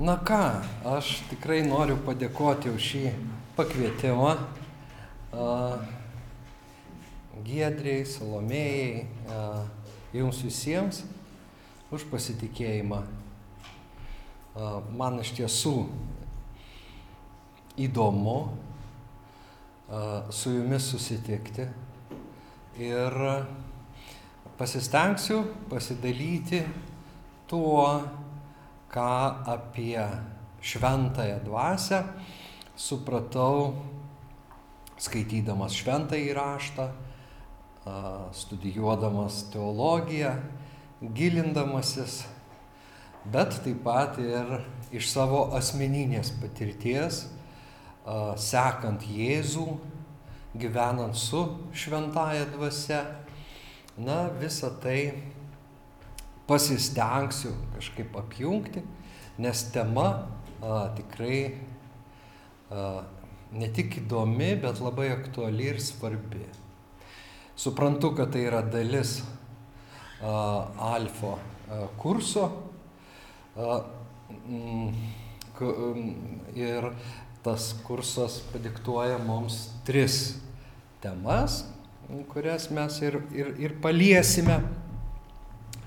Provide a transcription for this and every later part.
Na ką, aš tikrai noriu padėkoti už šį pakvietimą. Giedriai, Salomėjai, jums visiems už pasitikėjimą. Man iš tiesų įdomu su jumis susitikti ir pasistengsiu pasidalyti tuo, ką apie šventąją dvasę supratau skaitydamas šventąjį raštą, studijuodamas teologiją, gilindamasis, bet taip pat ir iš savo asmeninės patirties, sekant Jėzų, gyvenant su šventaja dvasia, na visą tai pasistengsiu kažkaip apjungti, nes tema a, tikrai a, ne tik įdomi, bet labai aktuali ir svarbi. Suprantu, kad tai yra dalis a, alfa a, kurso a, m, k, m, ir tas kursas padiktuoja mums tris temas, kurias mes ir, ir, ir paliesime.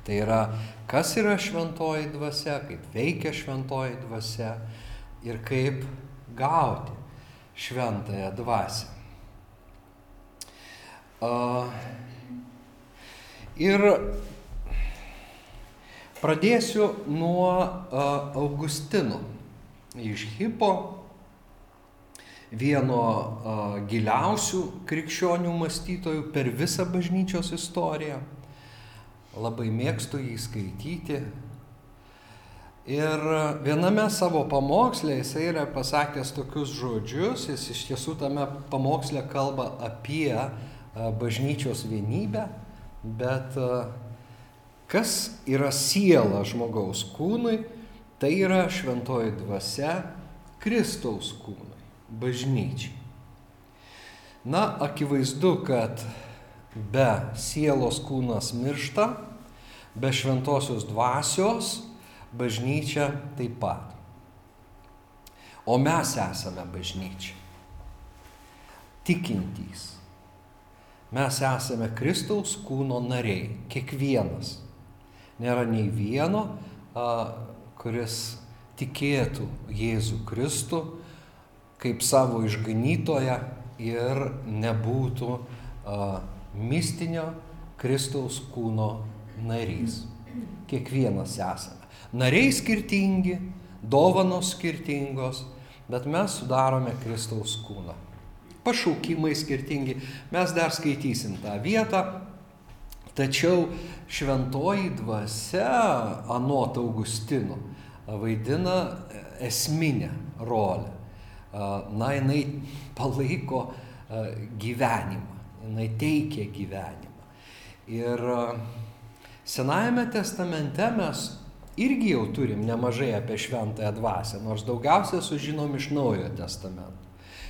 Tai yra, kas yra šventoji dvasia, kaip veikia šventoji dvasia ir kaip gauti šventąją dvasę. Ir pradėsiu nuo Augustino iš Hipo vieno giliausių krikščionių mąstytojų per visą bažnyčios istoriją. Labai mėgstu jį skaityti. Ir viename savo pamokslė jisai yra pasakęs tokius žodžius, jis iš tiesų tame pamokslė kalba apie bažnyčios vienybę, bet kas yra siela žmogaus kūnui, tai yra šventoji dvasia Kristaus kūnui bažnyčiai. Na, akivaizdu, kad be sielos kūnas miršta, be šventosios dvasios bažnyčia taip pat. O mes esame bažnyčia. Tikintys. Mes esame Kristaus kūno nariai, kiekvienas. Nėra nei vieno, kuris tikėtų Jėzų Kristų kaip savo išganytoją ir nebūtų a, mistinio Kristaus kūno narys. Kiekvienas esame. Nariai skirtingi, dovanos skirtingos, bet mes sudarome Kristaus kūną. Pašaukimai skirtingi, mes dar skaitysim tą vietą, tačiau šventoji dvasia anot Augustino vaidina esminę rolę na, jinai palaiko gyvenimą, jinai teikia gyvenimą. Ir Senajame testamente mes irgi jau turim nemažai apie šventąją dvasę, nors daugiausia sužinom iš Naujojo testamento.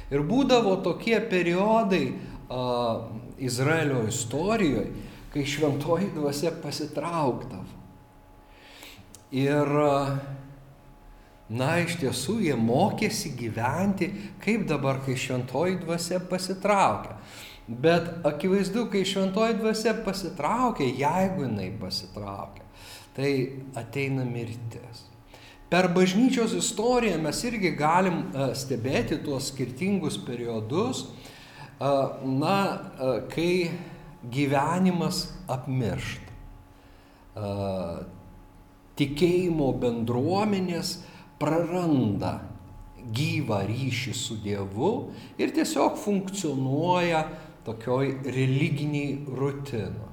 Ir būdavo tokie periodai a, Izraelio istorijoje, kai šventoji dvasia pasitraukdavo. Ir Na, iš tiesų jie mokėsi gyventi, kaip dabar, kai šventoji dvasia pasitraukia. Bet akivaizdu, kai šventoji dvasia pasitraukia, jeigu jinai pasitraukia, tai ateina mirtis. Per bažnyčios istoriją mes irgi galim e, stebėti tuos skirtingus periodus, e, na, e, kai gyvenimas apmiršta. Tikėjimo bendruomenės praranda gyvą ryšį su Dievu ir tiesiog funkcionuoja tokioj religiniai rutinoj.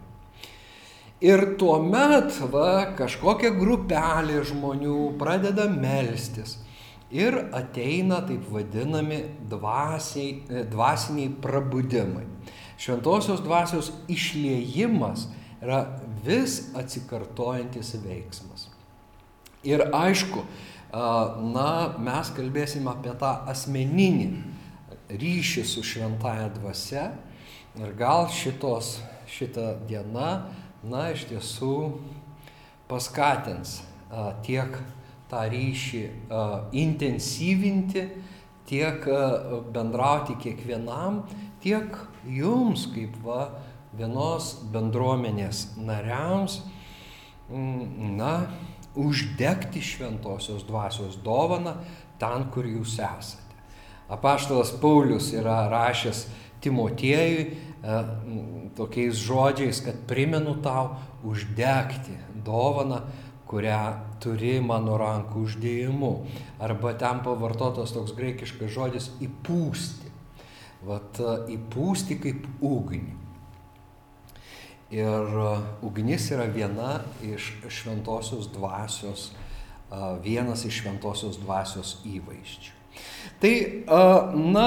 Ir tuomet va, kažkokia grupelė žmonių pradeda melstis ir ateina taip vadinami dvasiai, dvasiniai prabudimai. Šventosios dvasios išliejimas yra vis atsikartojantis veiksmas. Ir aišku, na, mes kalbėsim apie tą asmeninį ryšį su šventaja dvasia ir gal šitos, šita diena, na, iš tiesų paskatins a, tiek tą ryšį uh, intensyvinti, tiek uh, bendrauti kiekvienam, tiek jums kaip va vienos bendruomenės nariams, mm, na, uždegti šventosios dvasios dovaną ten, kur jūs esate. Apaštalas Paulius yra rašęs Timotiejui tokiais žodžiais, kad primenu tau uždegti dovaną, kurią turi mano rankų uždėjimu. Arba ten pavartotas toks graikiškas žodis įpūsti. Vat e, įpūsti kaip ugnį. Ir e, ugnis yra viena iš šventosios dvasios, vienas iš šventosios dvasios įvaizdžių. Tai, na,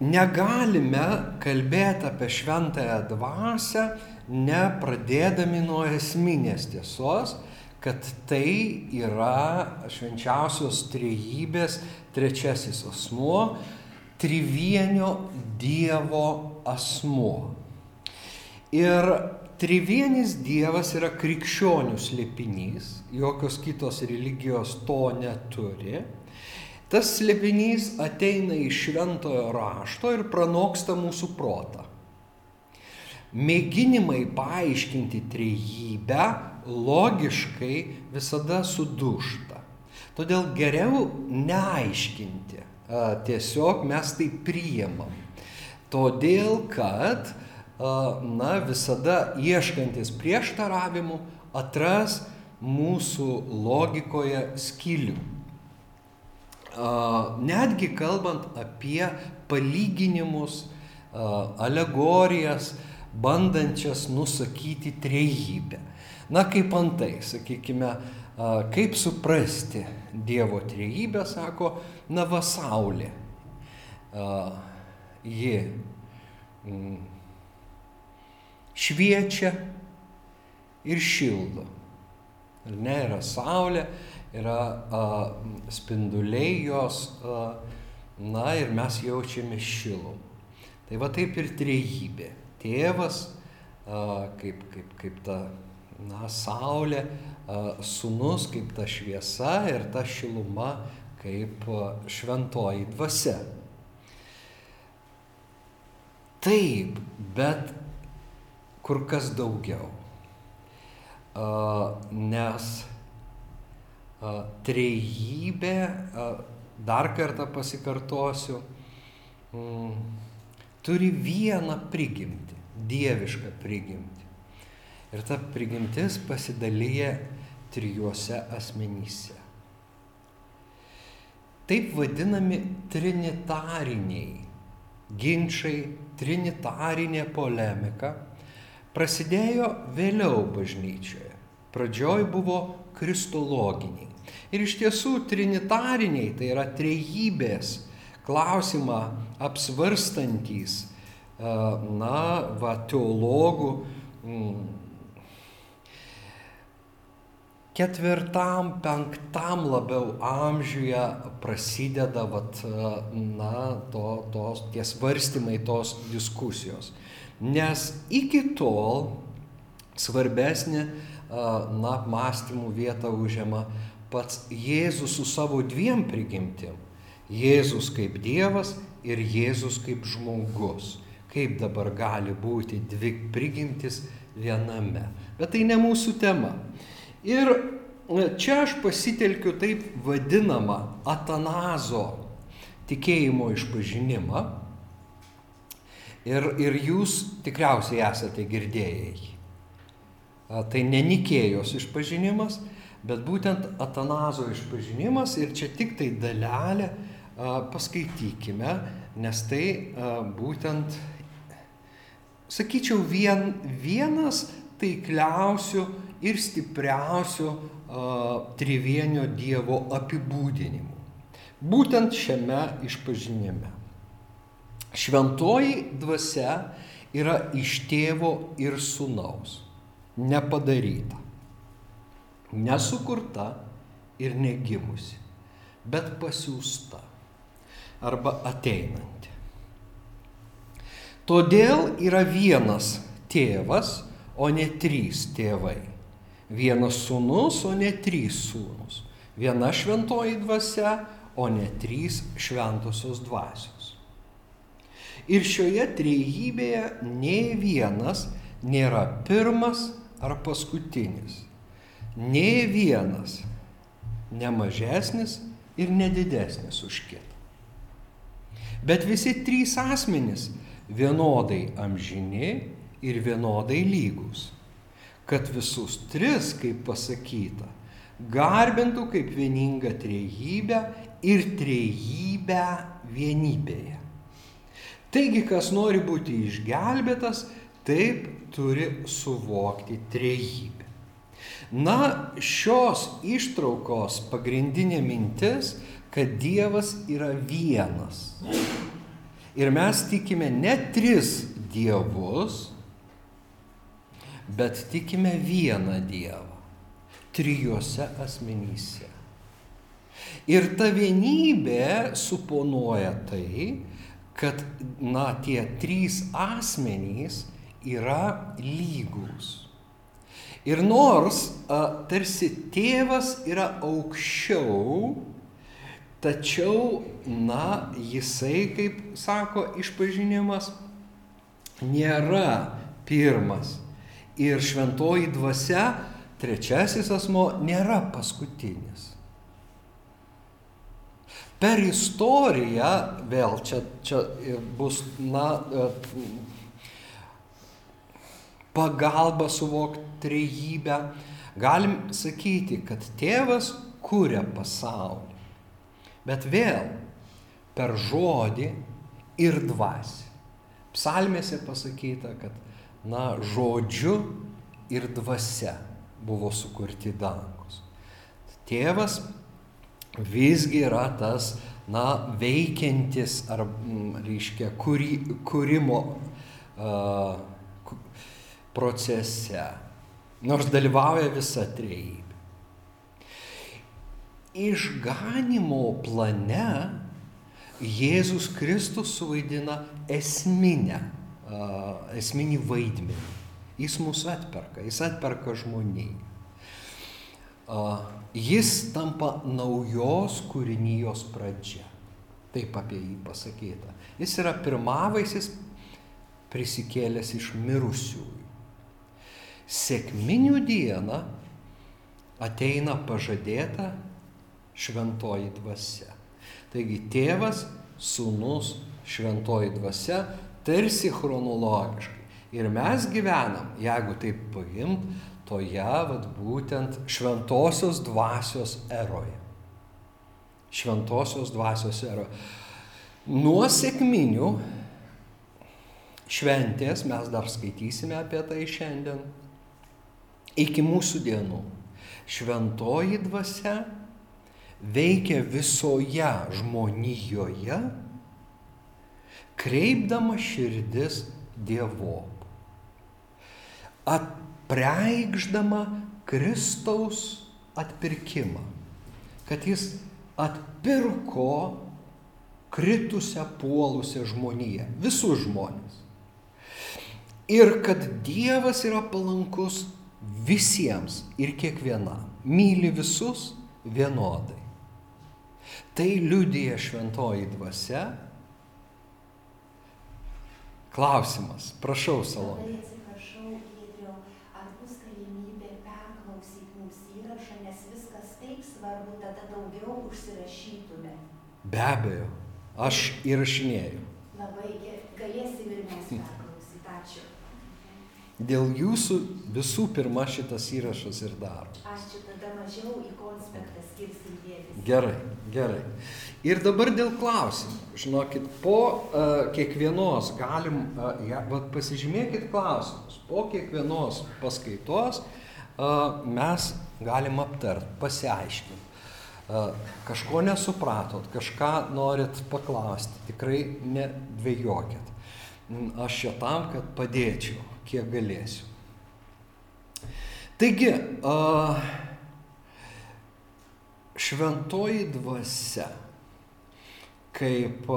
negalime kalbėti apie šventąją dvasę, nepradėdami nuo esminės tiesos, kad tai yra švenčiausios trejybės trečiasis asmuo, trivienio Dievo asmuo. Ir Trivienis Dievas yra krikščionių slėpinys, jokios kitos religijos to neturi. Tas slėpinys ateina iš šventojo rašto ir pranoksta mūsų protą. Mėginimai paaiškinti trejybę logiškai visada sudušta. Todėl geriau neaiškinti, tiesiog mes tai priemam. Todėl, kad na, visada ieškantis prieštaravimų atras mūsų logikoje skylių. Netgi kalbant apie palyginimus, alegorijas, bandančias nusakyti trejybę. Na kaip antai, sakykime, kaip suprasti Dievo trejybę, sako, na va Saulė. Ji šviečia ir šildo. Ir ne, yra saulė, yra a, spinduliai jos, a, na ir mes jaučiame šilumą. Tai va taip ir trejybė. Tėvas, a, kaip, kaip, kaip ta na, saulė, a, sunus kaip ta šviesa ir ta šiluma kaip a, šventoji dvasia. Taip, bet kur kas daugiau. Nes trejybė, dar kartą pasikartosiu, mm, turi vieną prigimtį, dievišką prigimtį. Ir ta prigimtis pasidalyja trijuose asmenyse. Taip vadinami trinitariniai ginčiai, trinitarinė polemika prasidėjo vėliau bažnyčioje. Pradžioj buvo kristologiniai. Ir iš tiesų trinitariniai, tai yra trejybės klausimą apsvarstantys, na, va, teologų mm, ketvirtam, penktam labiau amžiuje prasideda, vat, na, to, tos, tie svarstymai, tos diskusijos. Nes iki tol svarbesnė, na, mąstymų vietą užima pats Jėzus su savo dviem prigimtim. Jėzus kaip Dievas ir Jėzus kaip žmogus. Kaip dabar gali būti dvi prigimtis viename. Bet tai ne mūsų tema. Ir čia aš pasitelkiu taip vadinamą Atanazo tikėjimo išpažinimą, Ir, ir jūs tikriausiai esate girdėjai. Tai ne Nikėjos išpažinimas, bet būtent Atanazo išpažinimas ir čia tik tai dalelę paskaitykime, nes tai būtent, sakyčiau, vien, vienas taikliausių ir stipriausių trivienio Dievo apibūdinimų. Būtent šiame išpažinime. Šventoji dvasia yra iš tėvo ir sunaus, nepadaryta, nesukurta ir negimusi, bet pasiūsta arba ateinanti. Todėl yra vienas tėvas, o ne trys tėvai. Vienas sūnus, o ne trys sūnus. Viena šventoji dvasia, o ne trys šventosios dvasios. Ir šioje trejybėje nei vienas nėra pirmas ar paskutinis. Nei vienas ne mažesnis ir nedidesnis už kitą. Bet visi trys asmenys vienodai amžini ir vienodai lygus. Kad visus tris, kaip pasakyta, garbintų kaip vieningą trejybę ir trejybę vienybėje. Taigi, kas nori būti išgelbėtas, taip turi suvokti trejybę. Na, šios ištraukos pagrindinė mintis kad Dievas yra vienas. Ir mes tikime ne tris dievus, bet tikime vieną Dievą. Trijuose asmenyse. Ir ta vienybė suponuoja tai, kad, na, tie trys asmenys yra lygus. Ir nors a, tarsi tėvas yra aukščiau Tačiau, na, jisai, kaip sako išpažinimas, nėra pirmas. Ir šventoji dvasia, trečiasis asmo, nėra paskutinis. Per istoriją, vėl čia, čia bus, na, pagalba suvokti trejybę, galim sakyti, kad tėvas kūrė pasaulį. Bet vėl per žodį ir dvasį. Psalmėse pasakyta, kad, na, žodžiu ir dvasia buvo sukurti dangus. Tėvas visgi yra tas, na, veikiantis, ar, reiškia, kuri, kūrimo uh, procese, nors dalyvauja visa trejybė išganimo plane Jėzus Kristus suvaidina esminę, esminį vaidmenį. Jis mus atperka, jis atperka žmoniai. Jis tampa naujos kūrinijos pradžia. Taip apie jį pasakyta. Jis yra pirmavaisis prisikėlęs iš mirusiųjų. Sėkminių dieną ateina pažadėta šventoji dvasia. Taigi tėvas, sūnus, šventoji dvasia tarsi chronologiškai. Ir mes gyvenam, jeigu taip paimt, toje vat, būtent šventosios dvasios eroje. Šventosios dvasios eroje. Nuo sėkminių šventės, mes dar skaitysime apie tai šiandien, iki mūsų dienų. Šventoji dvasia veikia visoje žmonijoje, kreipdama širdis Dievo. Apreikšdama Kristaus atpirkimą, kad jis atpirko kritusią, puolusią žmoniją, visus žmonės. Ir kad Dievas yra palankus visiems ir kiekvienam, myli visus vienodai. Tai liudija šventoji dvasia. Klausimas, prašau, Salomė. Be abejo, aš įrašinėjau. Labai galėsim ir mes perklausyti. Ačiū. Dėl jūsų visų pirma šitas įrašas ir daro. Ačiū, tada mažiau į konspektą skirsim dėmesį. Gerai, gerai. Ir dabar dėl klausimų. Žinokit, po uh, kiekvienos galim, uh, ja, bet pasižymėkit klausimus. Po kiekvienos paskaitos uh, mes galim aptart, pasiaiškinti. Uh, kažko nesupratot, kažką norit paklausti, tikrai nedvėjokit. Aš čia tam, kad padėčiau, kiek galėsiu. Taigi, šventoji dvasia kaip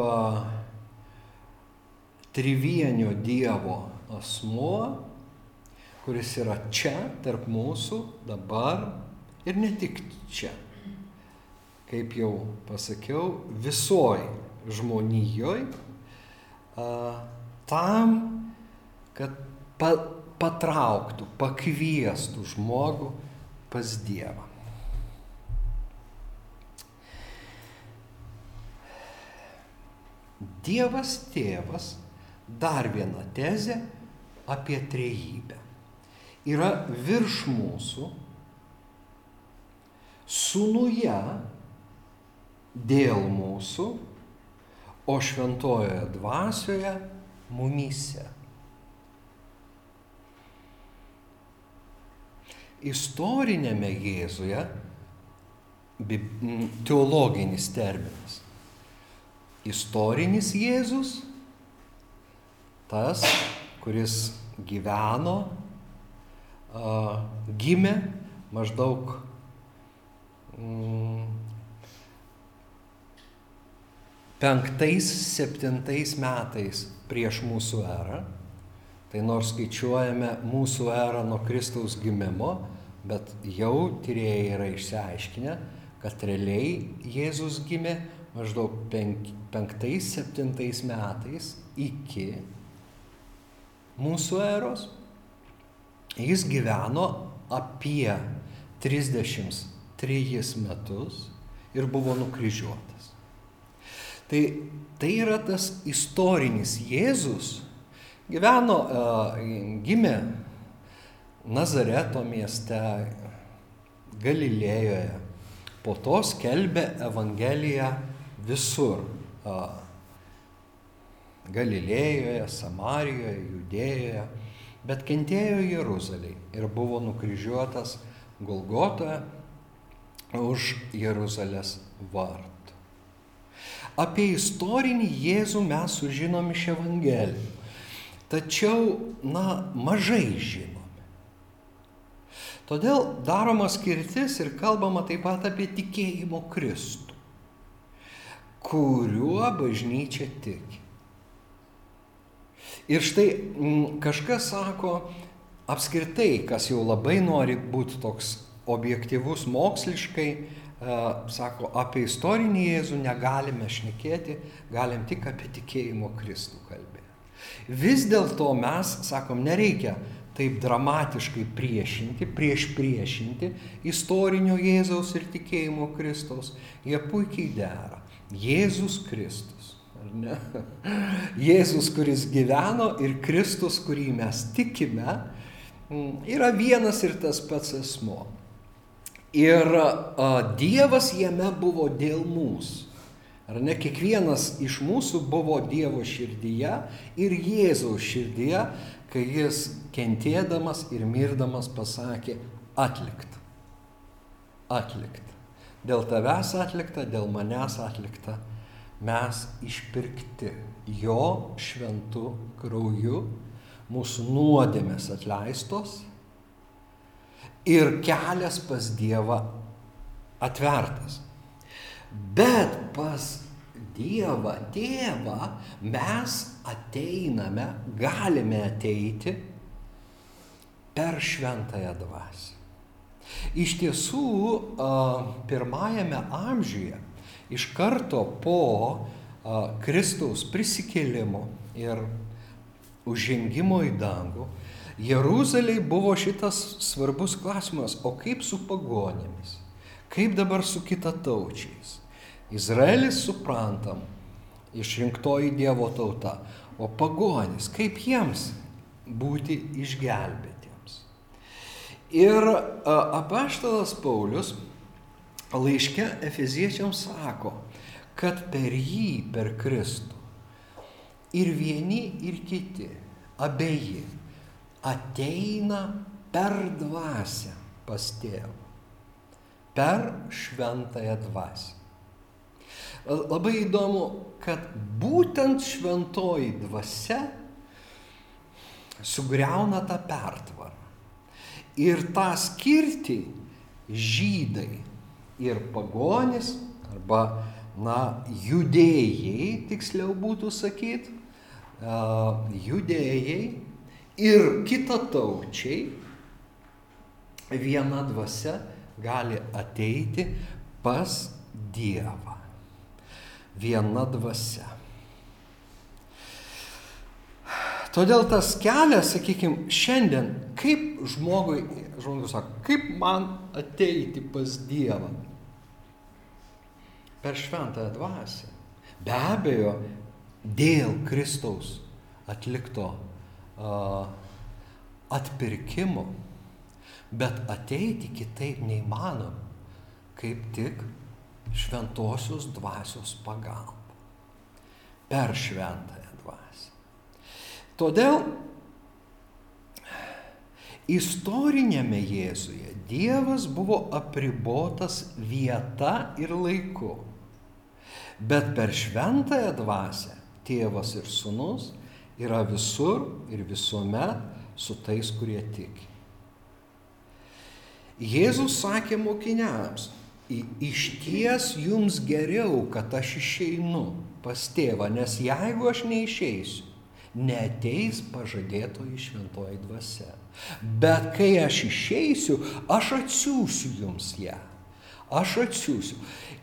trivienio Dievo asmuo, kuris yra čia, tarp mūsų, dabar ir ne tik čia. Kaip jau pasakiau, visoj žmonijoje tam, kad pa, patrauktų, pakviestų žmogų pas Dievą. Dievas tėvas, dar viena tezė apie trejybę. Yra virš mūsų, sunuje dėl mūsų, o šventojoje dvasioje mumyse. Istorinėme Jėzuje teologinis terminas. Istorinis Jėzus, tas, kuris gyveno, gimė maždaug penktais, septintais metais prieš mūsų erą. Tai nors skaičiuojame mūsų erą nuo Kristaus gimimo, bet jau tyrėjai yra išsiaiškinę, kad realiai Jėzus gimė maždaug penk, penktais, septintais metais iki mūsų eros. Jis gyveno apie 33 metus ir buvo nukryžiuotas. Tai, tai yra tas istorinis Jėzus, Gyveno, gimė Nazareto mieste, Galilėjoje. Po to skelbė Evangeliją visur. Galilėjoje, Samarijoje, Judėjoje, bet kentėjo Jeruzalėje ir buvo nukryžiuotas Golgotoje už Jeruzalės vartų. Apie istorinį Jėzų mes sužinom iš Evangelijų tačiau, na, mažai žinome. Todėl daroma skirtis ir kalbama taip pat apie tikėjimo Kristų, kuriuo bažnyčia tiki. Ir štai m, kažkas sako, apskritai, kas jau labai nori būti toks objektivus moksliškai, e, sako, apie istorinį Jėzų negalime šnekėti, galim tik apie tikėjimo Kristų kalbėti. Vis dėlto mes sakom, nereikia taip dramatiškai priešinti, prieš priešinti istorinio Jėzaus ir tikėjimo Kristaus. Jie puikiai dera. Jėzus Kristus. Ar ne? Jėzus, kuris gyveno ir Kristus, kurį mes tikime, mm, yra vienas ir tas pats asmo. Ir a, Dievas jame buvo dėl mūsų. Ar ne kiekvienas iš mūsų buvo Dievo širdyje ir Jėzaus širdyje, kai jis kentėdamas ir mirdamas pasakė atlikt. Atlikt. Dėl tavęs atlikta, dėl manęs atlikta. Mes išpirkti jo šventu krauju, mūsų nuodėmės atleistos ir kelias pas Dievą atvertas. Bet pas Dievą, Tėvą mes ateiname, galime ateiti per šventąją dvasę. Iš tiesų, pirmajame amžiuje, iš karto po Kristaus prisikėlimo ir užžengimo į dangų, Jeruzalėje buvo šitas svarbus klausimas, o kaip su pagonėmis, kaip dabar su kitataučiais. Izraelis suprantam, išrinktoji Dievo tauta, o pagonis, kaip jiems būti išgelbėtiems. Ir apaštalas Paulius laiške Efeziečiams sako, kad per jį, per Kristų, ir vieni, ir kiti, abeji, ateina per dvasę pas tėvą, per šventąją dvasę. Labai įdomu, kad būtent šventoji dvasia sugriauna tą pertvarą. Ir tą skirti žydai ir pagonis, arba, na, judėjai, tiksliau būtų sakyti, judėjai ir kitataučiai viena dvasia gali ateiti pas Dievą. Viena dvasia. Todėl tas kelias, sakykime, šiandien, kaip žmogui, žmogus sako, kaip man ateiti pas Dievą? Per šventąją dvasę. Be abejo, dėl Kristaus atlikto uh, atpirkimo, bet ateiti kitaip neįmanom, kaip tik šventosios dvasios pagalba. Per šventąją dvasę. Todėl istorinėme Jėzuje Dievas buvo apribotas vieta ir laiku. Bet per šventąją dvasę tėvas ir sunus yra visur ir visuomet su tais, kurie tiki. Jėzus sakė mokiniams, iš ties jums geriau, kad aš išeinu pas tėvą, nes jeigu aš neišeisiu, neteis pažadėtoji šventoji dvasia. Bet kai aš išeisiu, aš atsiųsiu jums ją. Aš atsiųsiu.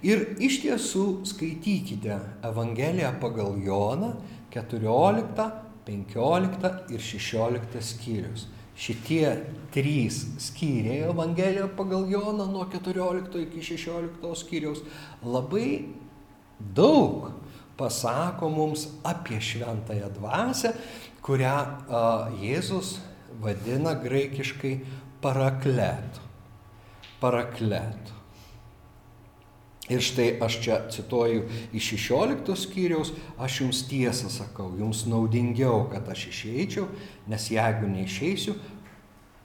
Ir iš tiesų skaitykite Evangeliją pagal Joną 14, 15 ir 16 skyrius. Šitie trys skyriai Evangelijoje pagal Joną nuo 14 iki 16 skyriaus labai daug pasako mums apie šventąją dvasę, kurią a, Jėzus vadina graikiškai parakletu. Parakletu. Ir štai aš čia cituoju iš 16 skyriaus, aš jums tiesą sakau, jums naudingiau, kad aš išeičiau, nes jeigu neišeisiu,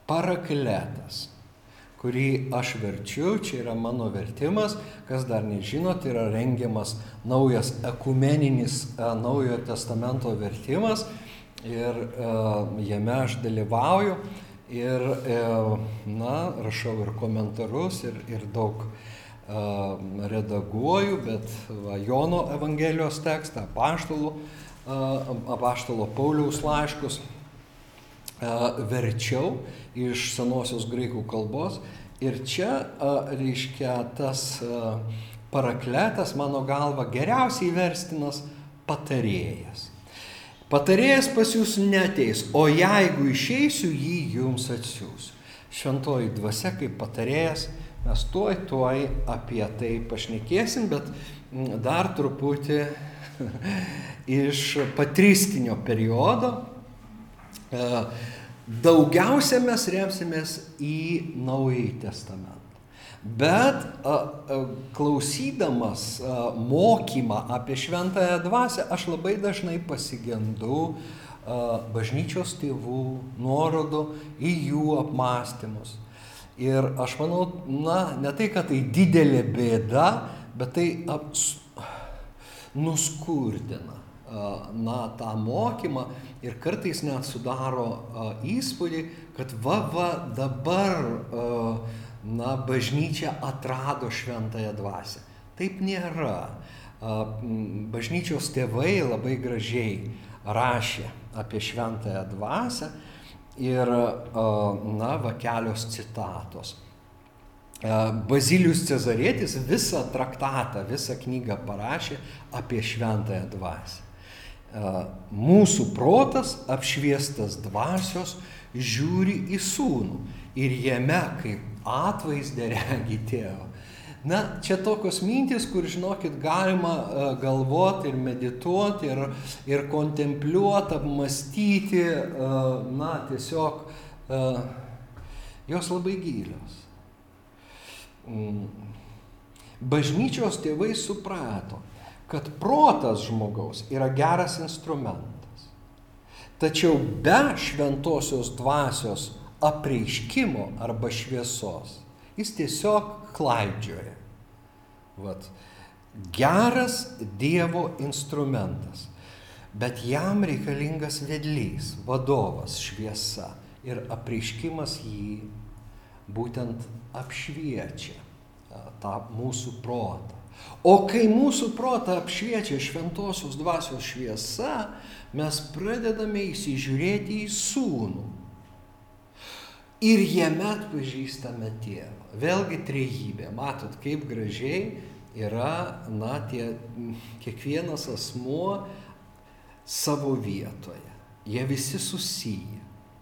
parakletas, kurį aš verčiu, čia yra mano vertimas, kas dar nežinot, yra rengiamas naujas ekumeninis Naujojo testamento vertimas ir e, jame aš dalyvauju ir, e, na, rašau ir komentarus ir, ir daug redaguoju, bet va, Jono Evangelijos tekstą, apaštalų, apaštalo Pauliaus laiškus verčiau iš senosios graikų kalbos. Ir čia, reiškia, tas parakletas, mano galva, geriausiai verstinas patarėjas. Patarėjas pas jūs neteis, o jeigu išeisiu, jį jums atsiųsiu. Šventoji dvasia kaip patarėjas Mes tuoj, tuoj apie tai pašnekėsim, bet mm, dar truputį iš patristinio periodo. E, daugiausia mes remsimės į Naująjį Testamentą. Bet a, a, klausydamas mokymą apie šventąją dvasę, aš labai dažnai pasigendu bažnyčios tėvų nuorodų į jų apmąstymus. Ir aš manau, na, ne tai, kad tai didelė bėda, bet tai aps, nuskurdina na, tą mokymą ir kartais net sudaro įspūdį, kad va, va, dabar na, bažnyčia atrado šventąją dvasę. Taip nėra. Bažnyčios tėvai labai gražiai rašė apie šventąją dvasę ir, na, va kelios citatos. Bazilijus Cezarėtis visą traktatą, visą knygą parašė apie šventąją dvasę. Mūsų protas apšviestas dvasios žiūri į sūnų ir jame kaip atvaizdę regi tėvą. Na, čia tokios mintys, kur, žinokit, galima uh, galvoti ir medituoti ir, ir kontempliuoti, apmastyti, uh, na, tiesiog uh, jos labai gilios. Mm. Bažnyčios tėvai suprato, kad protas žmogaus yra geras instrumentas. Tačiau be šventosios dvasios apreiškimo arba šviesos jis tiesiog klaidžioja. Vat. Geras Dievo instrumentas, bet jam reikalingas vedlys, vadovas, šviesa ir apreiškimas jį būtent apšviečia tą mūsų protą. O kai mūsų protą apšviečia šventosios dvasios šviesa, mes pradedame įsižiūrėti į sūnų. Ir jame atpažįstame tėvą. Vėlgi trejybė. Matot, kaip gražiai yra, na, tie, kiekvienas asmuo savo vietoje. Jie visi susiję,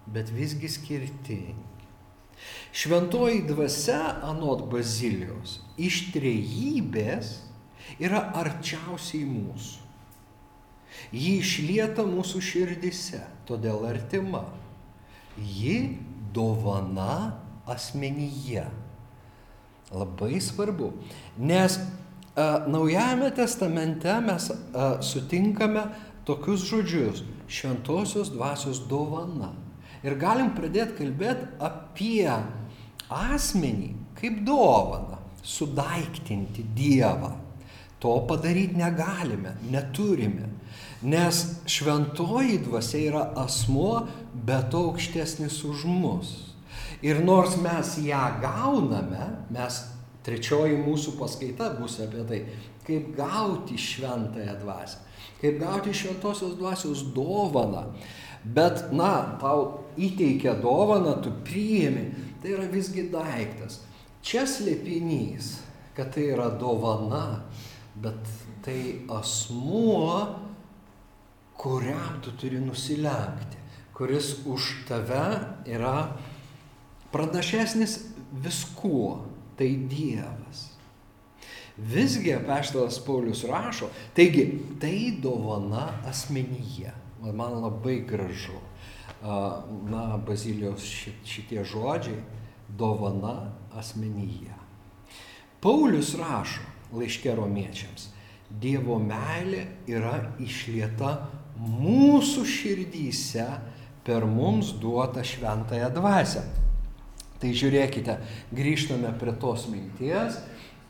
bet visgi skirtingi. Šventoji dvasia anot Bazilijos iš trejybės yra arčiausiai mūsų. Ji išlieta mūsų širdise, todėl artima. Ji dovana asmenyje. Labai svarbu, nes a, Naujajame testamente mes a, sutinkame tokius žodžius - šventosios dvasios dovana. Ir galim pradėti kalbėti apie asmenį kaip dovaną, sudaiktinti Dievą. To padaryti negalime, neturime. Nes šventoji dvasia yra asmuo, bet aukštesnis už mus. Ir nors mes ją gauname, mes trečioji mūsų paskaita bus apie tai, kaip gauti šventąją dvasią, kaip gauti šventosios dvasios dovaną. Bet, na, tau įteikia dovaną, tu priimi, tai yra visgi daiktas. Čia slėpinys, kad tai yra dovana, bet tai asmuo, kuriam tu turi nusilenkti, kuris už tave yra pranašesnis viskuo, tai Dievas. Visgi apaštalas Paulius rašo, taigi tai dovana asmenyje. Man labai gražu. Na, Bazilijos šitie žodžiai - dovana asmenyje. Paulius rašo laiške romiečiams, Dievo meilė yra išlieta mūsų širdyse per mums duotą šventąją dvasę. Tai žiūrėkite, grįžtame prie tos minties,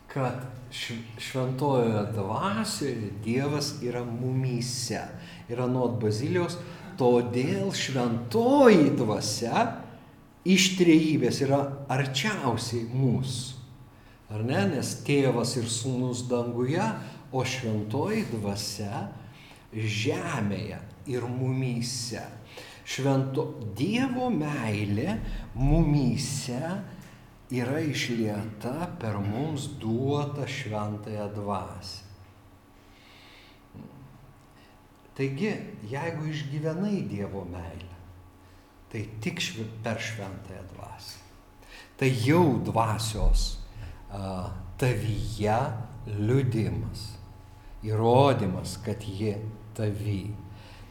kad šventojoje dvasioje Dievas yra mumyse. Ir anot Bazilijos, todėl šventoji dvasia iš trejybės yra arčiausiai mūsų. Ar ne? Nes tėvas ir sūnus danguje, o šventoji dvasia žemėje ir mumyse. Švento Dievo meilė mumyse yra išlieta per mums duotą šventąją dvasę. Taigi, jeigu išgyvenai Dievo meilę, tai tik per šventąją dvasę. Tai jau dvasios a, tavyje liudimas, įrodymas, kad ji tavy.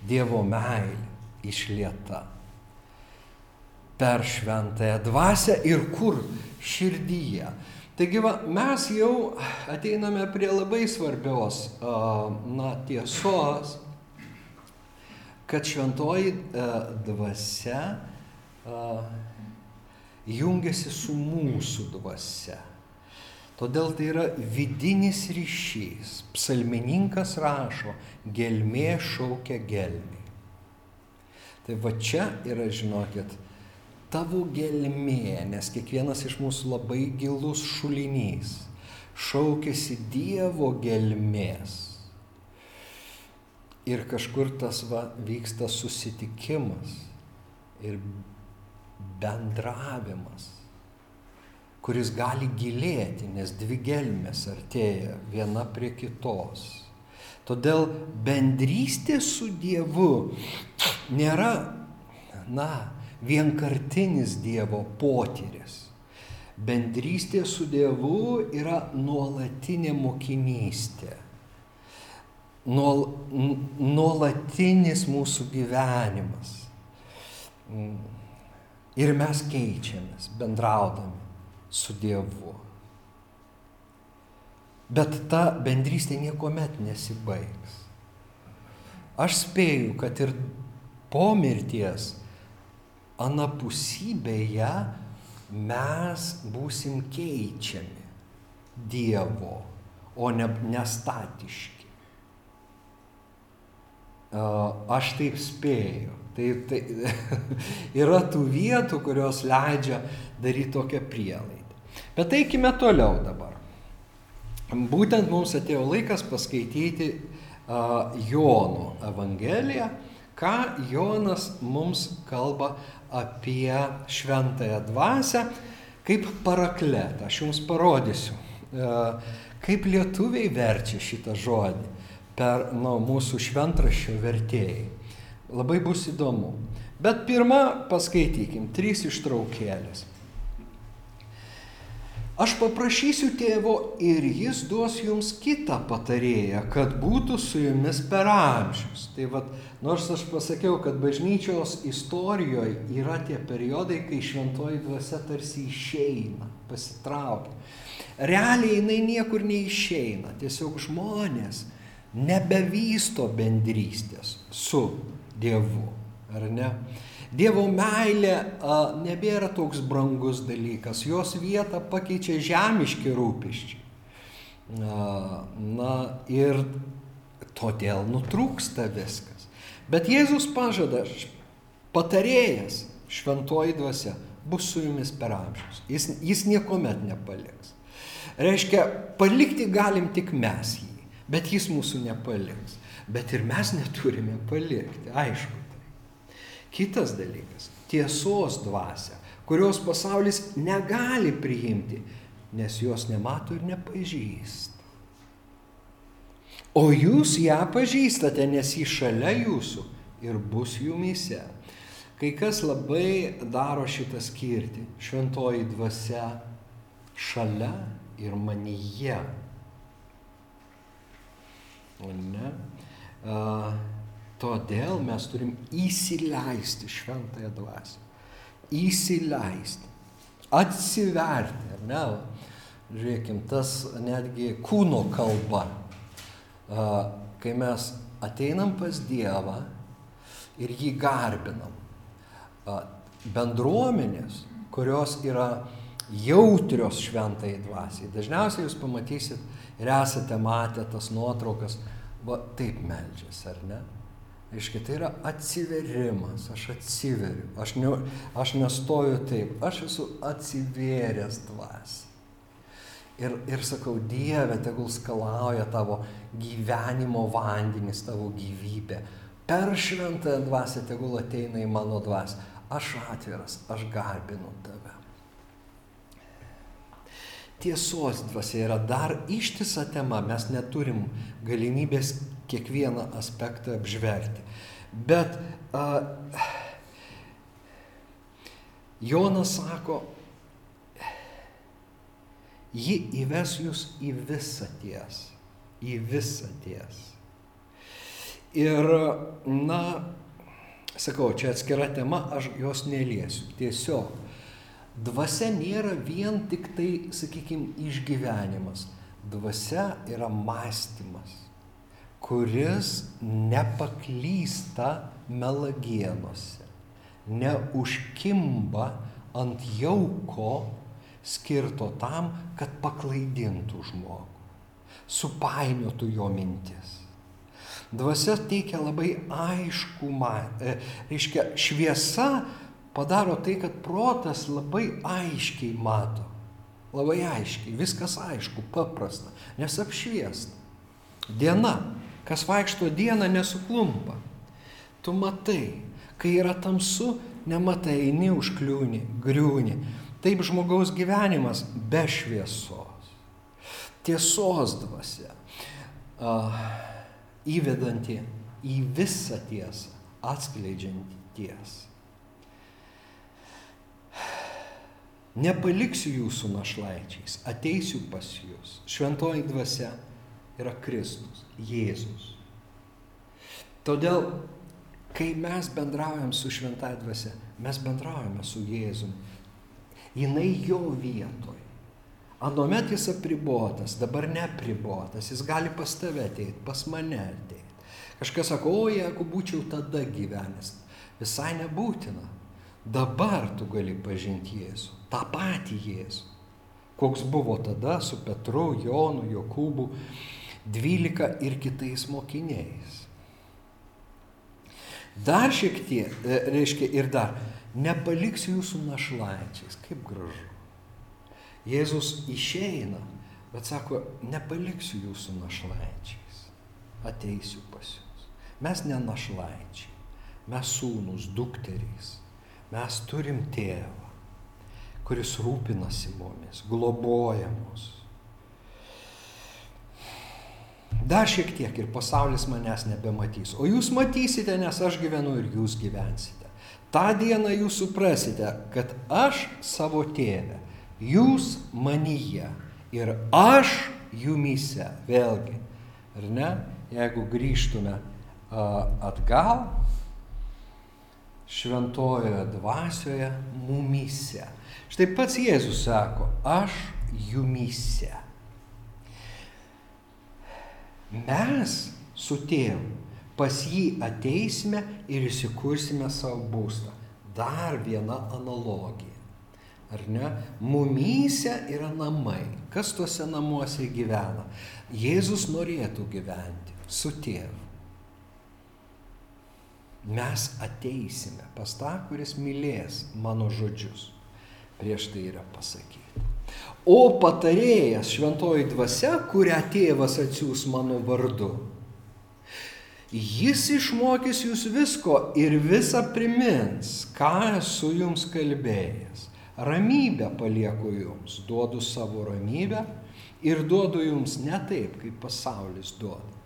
Dievo meilė išlieta per šventąją dvasę ir kur širdyje. Taigi va, mes jau ateiname prie labai svarbios na, tiesos, kad šventoji dvasia jungiasi su mūsų dvasia. Todėl tai yra vidinis ryšys. Psalmininkas rašo, gelmė šaukia gelmė. Tai va čia yra, žinokit, tavo gelmė, nes kiekvienas iš mūsų labai gilus šulinys šaukėsi Dievo gelmės. Ir kažkur tas va, vyksta susitikimas ir bendravimas, kuris gali gilėti, nes dvi gelmės artėja viena prie kitos. Todėl bendrystė su Dievu nėra, na, vienkartinis Dievo potyris. Bendrystė su Dievu yra nuolatinė mokinystė. Nuol, nuolatinis mūsų gyvenimas. Ir mes keičiamės bendraudami su Dievu. Bet ta bendrystė niekuomet nesibaigs. Aš spėju, kad ir po mirties anapusybėje mes būsim keičiami Dievo, o ne nestatiški. Aš taip spėju. Tai, tai yra tų vietų, kurios leidžia daryti tokią prielaidą. Bet eikime toliau dabar. Būtent mums atėjo laikas paskaityti Jono Evangeliją, ką Jonas mums kalba apie šventąją dvasę kaip parakletą. Aš jums parodysiu, kaip lietuviai verčia šitą žodį per nu, mūsų šventraščio vertėjai. Labai bus įdomu. Bet pirmą paskaitykim, trys ištraukėlės. Aš paprašysiu tėvo ir jis duos jums kitą patarėją, kad būtų su jumis per amžius. Tai vad, nors aš pasakiau, kad bažnyčios istorijoje yra tie periodai, kai šventoji dvasia tarsi išeina, pasitraukia. Realiai jinai niekur neišeina, tiesiog žmonės nebevysto bendrystės su Dievu, ar ne? Dievo meilė a, nebėra toks brangus dalykas, jos vietą pakeičia žemiški rūpiščiai. A, na ir todėl nutrūksta viskas. Bet Jėzus pažada, patarėjas, šventoji dvasia, bus su jumis per amžius. Jis, jis niekuomet nepaliks. Reiškia, palikti galim tik mes jį, bet jis mūsų nepaliks. Bet ir mes neturime palikti, aišku. Kitas dalykas - tiesos dvasia, kurios pasaulis negali priimti, nes jos nemato ir nepažįsta. O jūs ją pažįstate, nes ji šalia jūsų ir bus jumise. Kai kas labai daro šitą skirtį - šventoji dvasia šalia ir manyje. O ne? Uh, Todėl mes turim įsileisti šventąją dvasę. Įsileisti. Atsiverti, ar ne? Žiūrėkim, tas netgi kūno kalba. Kai mes ateinam pas Dievą ir jį garbinam. Bendruomenės, kurios yra jautrios šventai dvasiai. Dažniausiai jūs pamatysit ir esate matę tas nuotraukas, va taip meldžiasi, ar ne? Reiškia, tai yra atsiverimas, aš atsiveriu, aš, ne, aš nestoju taip, aš esu atsivėręs dvasiai. Ir, ir sakau, Dieve, tegul skalauja tavo gyvenimo vandenis, tavo gyvybė. Per šventąją dvasę tegul ateina į mano dvasę. Aš atviras, aš garbinu tave. Tiesos dvasia yra dar ištisa tema, mes neturim galimybės kiekvieną aspektą apžvelgti. Bet a, Jonas sako, ji įves jūs į visą tiesą, į visą tiesą. Ir, na, sakau, čia atskira tema, aš jos neliesiu. Tiesiog, dvasia nėra vien tik tai, sakykime, išgyvenimas. Dvasia yra mąstymas kuris nepaklysta melagienose, neužkimba ant jauko skirto tam, kad paklaidintų žmogų, supainiotų jo mintis. Dvasia teikia labai aišku, e, reiškia, šviesa padaro tai, kad protas labai aiškiai mato. Labai aiškiai, viskas aišku, paprasta, nes apšviesta. Diena Kas vaikšto dieną nesuklumpa. Tu matai, kai yra tamsu, nematai, eini užkliūni, griūni. Taip žmogaus gyvenimas be šviesos. Tiesos dvasia. Uh, įvedanti į visą tiesą, atskleidžianti tiesą. Nepaliksiu jūsų našlaičiais, ateisiu pas jūs. Šventoji dvasia yra Kristus, Jėzus. Todėl, kai mes bendraujam su šventąją dvasia, mes bendraujame su Jėzumi. Jinai jo vietoje. Anomet jis apribotas, dabar neapribotas, jis gali pas tave ateiti, pas mane ateiti. Kažkas sako, o jeigu būčiau tada gyvenęs, visai nebūtina. Dabar tu gali pažinti Jėzų, tą patį Jėzų, koks buvo tada su Petru, Jonu, Jokūbu, dvylika ir kitais mokiniais. Dar šiek tiek, e, reiškia ir dar, nepaliksiu jūsų našlaičiais, kaip gražu. Jėzus išeina, Bet sako, nepaliksiu jūsų našlaičiais, ateisiu pas jūs. Mes ne našlaičiai, mes sūnus, dukterys, mes turim tėvą, kuris rūpinasi mumis, globoja mus. Dar šiek tiek ir pasaulis manęs nebematys, o jūs matysite, nes aš gyvenu ir jūs gyvensite. Ta diena jūs suprasite, kad aš savo tėvę, jūs manyje ir aš jumyse. Vėlgi, ar ne, jeigu grįžtume atgal, šventojoje dvasioje mumyse. Štai pats Jėzus sako, aš jumyse. Mes su tėvu pas jį ateisime ir įsikursime savo būstą. Dar viena analogija. Ar ne? Mumyse yra namai. Kas tuose namuose gyvena? Jėzus norėtų gyventi su tėvu. Mes ateisime pas tą, kuris mylės mano žodžius. Prieš tai yra pasakyti. O patarėjas šventoji dvasia, kurią tėvas atsiūs mano vardu, jis išmokys jūs visko ir visą primins, ką esu jums kalbėjęs ramybę palieku jums, duodu savo ramybę ir duodu jums ne taip, kaip pasaulis duoda.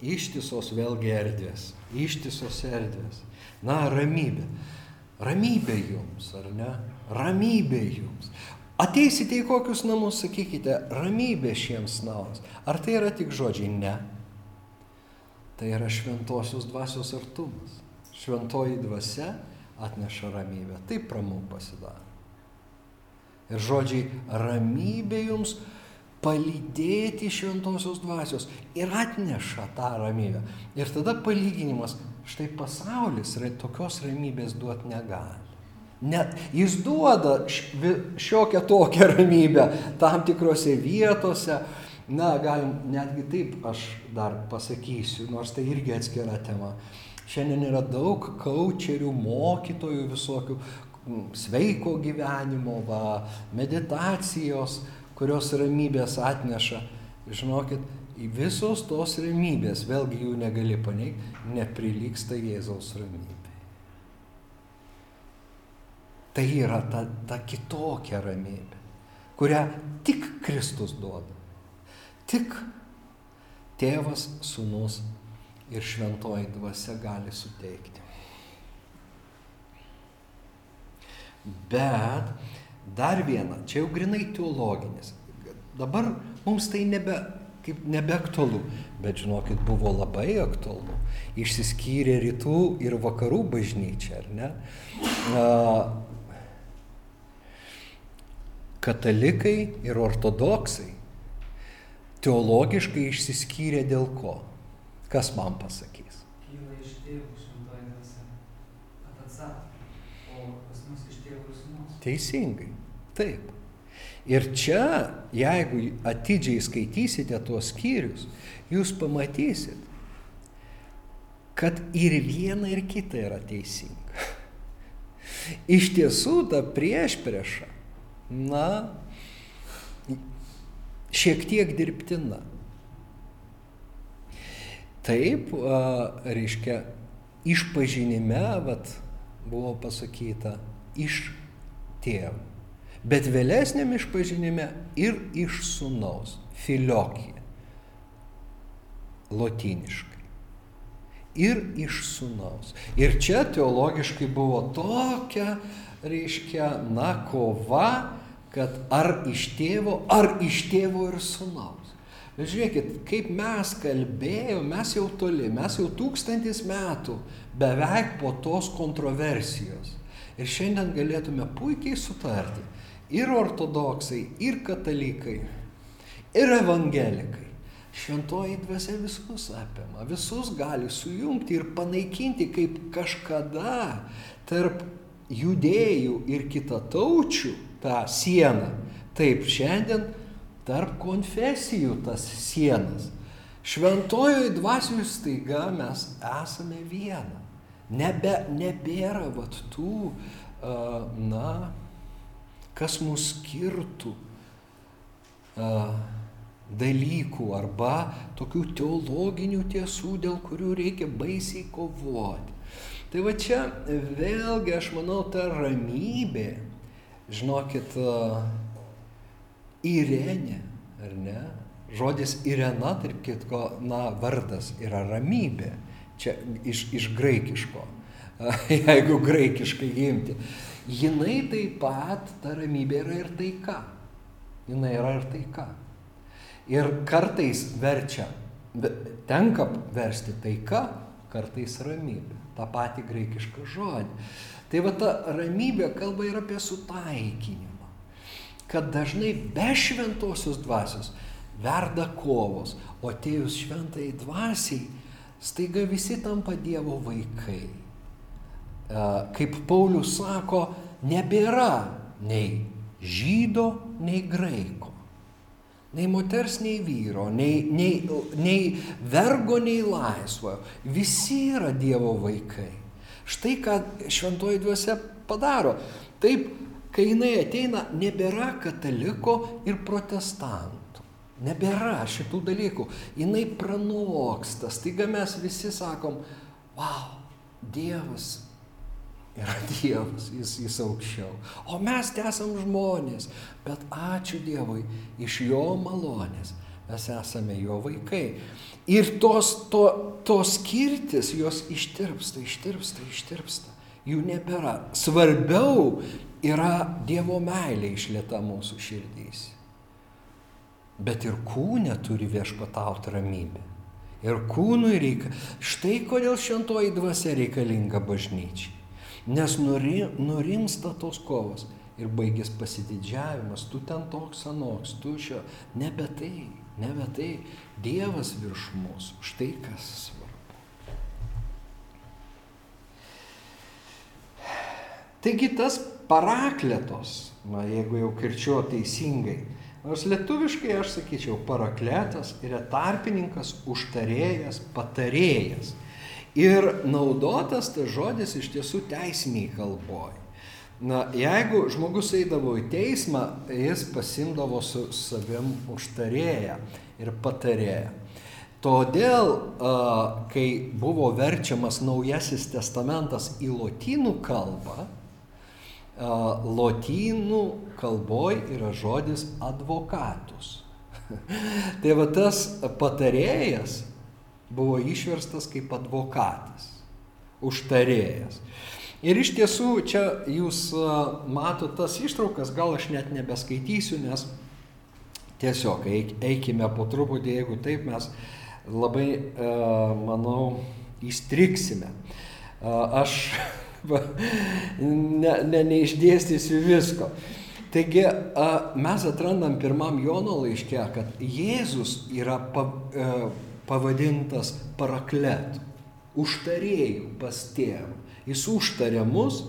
Ištisos vėlgi erdvės, ištisos erdvės. Na, ramybė. Ramybė jums, ar ne? Ramybė jums. Ateisite į kokius namus, sakykite, ramybė šiems namams. Ar tai yra tik žodžiai? Ne. Tai yra šventosios dvasios artumas šventoji dvasia atneša ramybę. Taip ramu pasidaro. Ir žodžiai ramybė jums palydėti šventosios dvasios ir atneša tą ramybę. Ir tada palyginimas, štai pasaulis tokios ramybės duoti negali. Net jis duoda šiokią tokią ramybę tam tikrose vietose, na, galim netgi taip aš dar pasakysiu, nors tai irgi atskira tema. Šiandien yra daug kaučerių, mokytojų visokių, sveiko gyvenimo, va, meditacijos, kurios ramybės atneša. Žinokit, visos tos ramybės, vėlgi jų negali paneigti, neprilyksta Jėzaus ramybė. Tai yra ta, ta kitokia ramybė, kurią tik Kristus duoda. Tik tėvas, sunus ir šventoji dvasia gali suteikti. Bet dar viena, čia jau grinai teologinis. Dabar mums tai nebe, kaip nebeaktualu, bet žinokit, buvo labai aktualu. Išsiskyrė rytų ir vakarų bažnyčia, ar ne? Katalikai ir ortodoksai teologiškai išsiskyrė dėl ko? Kas man pasakys? Kyla iš tėvų šventoji dvasia. Atatsa. O pas mus iš tėvų ir sūnus. Teisingai. Taip. Ir čia, jeigu atidžiai skaitysite tuos skyrius, jūs pamatysit, kad ir viena, ir kita yra teisinga. Iš tiesų, ta prieš priešą, na, šiek tiek dirbtina. Taip, reiškia, išpažinime, vat, buvo pasakyta, iš tėvų. Bet vėlesniam išpažinime ir iš sunaus, filiokija, lotiniškai. Ir iš sunaus. Ir čia teologiškai buvo tokia, reiškia, na, kova, kad ar iš tėvo, ar iš tėvo ir sunaus. Bet žiūrėkit, kaip mes kalbėjome, mes jau toli, mes jau tūkstantis metų beveik po tos kontroversijos. Ir šiandien galėtume puikiai sutarti. Ir ortodoksai, ir katalikai, ir evangelikai. Šventoji dvasia visus apima, visus gali sujungti ir panaikinti kaip kažkada tarp judėjų ir kitataučių tą sieną. Taip šiandien tarp konfesijų tas sienas. Šventojoje dvasioje staiga mes esame viena. Nebe, nebėra vat tų, na, kas mus skirtų dalykų arba tokių teologinių tiesų, dėl kurių reikia baisiai kovoti. Tai va čia vėlgi aš manau ta ramybė, žinokit, Irenė, ar ne? Žodis Irena, tarp kitko, na, vardas yra ramybė. Čia iš, iš graikiško, jeigu graikiškai imti. Jinai taip pat, ta ramybė yra ir taika. Jinai yra ir taika. Ir kartais verčia, tenka versti taika, kartais ramybė. Ta pati graikiška žodį. Tai va ta ramybė kalba ir apie sutaikinimą. Kad dažnai be šventosios dvasios verda kovos, o atėjus šventai dvasiai, staiga visi tampa Dievo vaikai. Kaip Paulius sako, nebėra nei žydo, nei graiko nei moters, nei vyro, nei, nei, nei vergo, nei laisvojo. Visi yra Dievo vaikai. Štai ką šventoji dvasia padaro. Taip, kai jinai ateina, nebėra kataliko ir protestantų. Nebėra šitų dalykų. Jinai pranoksta. Staiga mes visi sakom, wow, Dievas yra Dievas, jis, jis aukščiau. O mes tai esam žmonės, bet ačiū Dievui, iš jo malonės mes esame jo vaikai. Ir tos, to, tos skirtis, jos ištirpsta, ištirpsta, ištirpsta. Jų nebėra. Svarbiau yra Dievo meilė išlieta mūsų širdys. Bet ir kūne turi viešpatauti ramybė. Ir kūnui reikia. Štai kodėl šventoji dvasia reikalinga bažnyčiai. Nes nuri, nurimsta tos kovos ir baigės pasididžiavimas, tu ten toks anoks, tu šio, nebe tai, nebe tai, Dievas virš mūsų, štai kas svarbu. Taigi tas parakletos, na jeigu jau kirčiuo teisingai, nors lietuviškai aš sakyčiau parakletas yra tarpininkas, užtarėjas, patarėjas. Ir naudotas tas žodis iš tiesų teisiniai kalboj. Na, jeigu žmogus eidavo į teismą, jis pasimdavo su savim užtarėją ir patarėją. Todėl, kai buvo verčiamas Naujasis testamentas į lotynų kalbą, lotynų kalboj yra žodis advokatus. tai va tas patarėjas buvo išverstas kaip advokatas, užtarėjas. Ir iš tiesų čia jūs matote tas ištraukas, gal aš net nebeskaitysiu, nes tiesiog eikime po truputį, jeigu taip mes labai, manau, įstriksime. Aš ne, ne, neišdėstysiu visko. Taigi mes atrandam pirmam Jono laiške, kad Jėzus yra pavadintas parakletu, užtarėjų pas tėvą. Jis užtarė mus,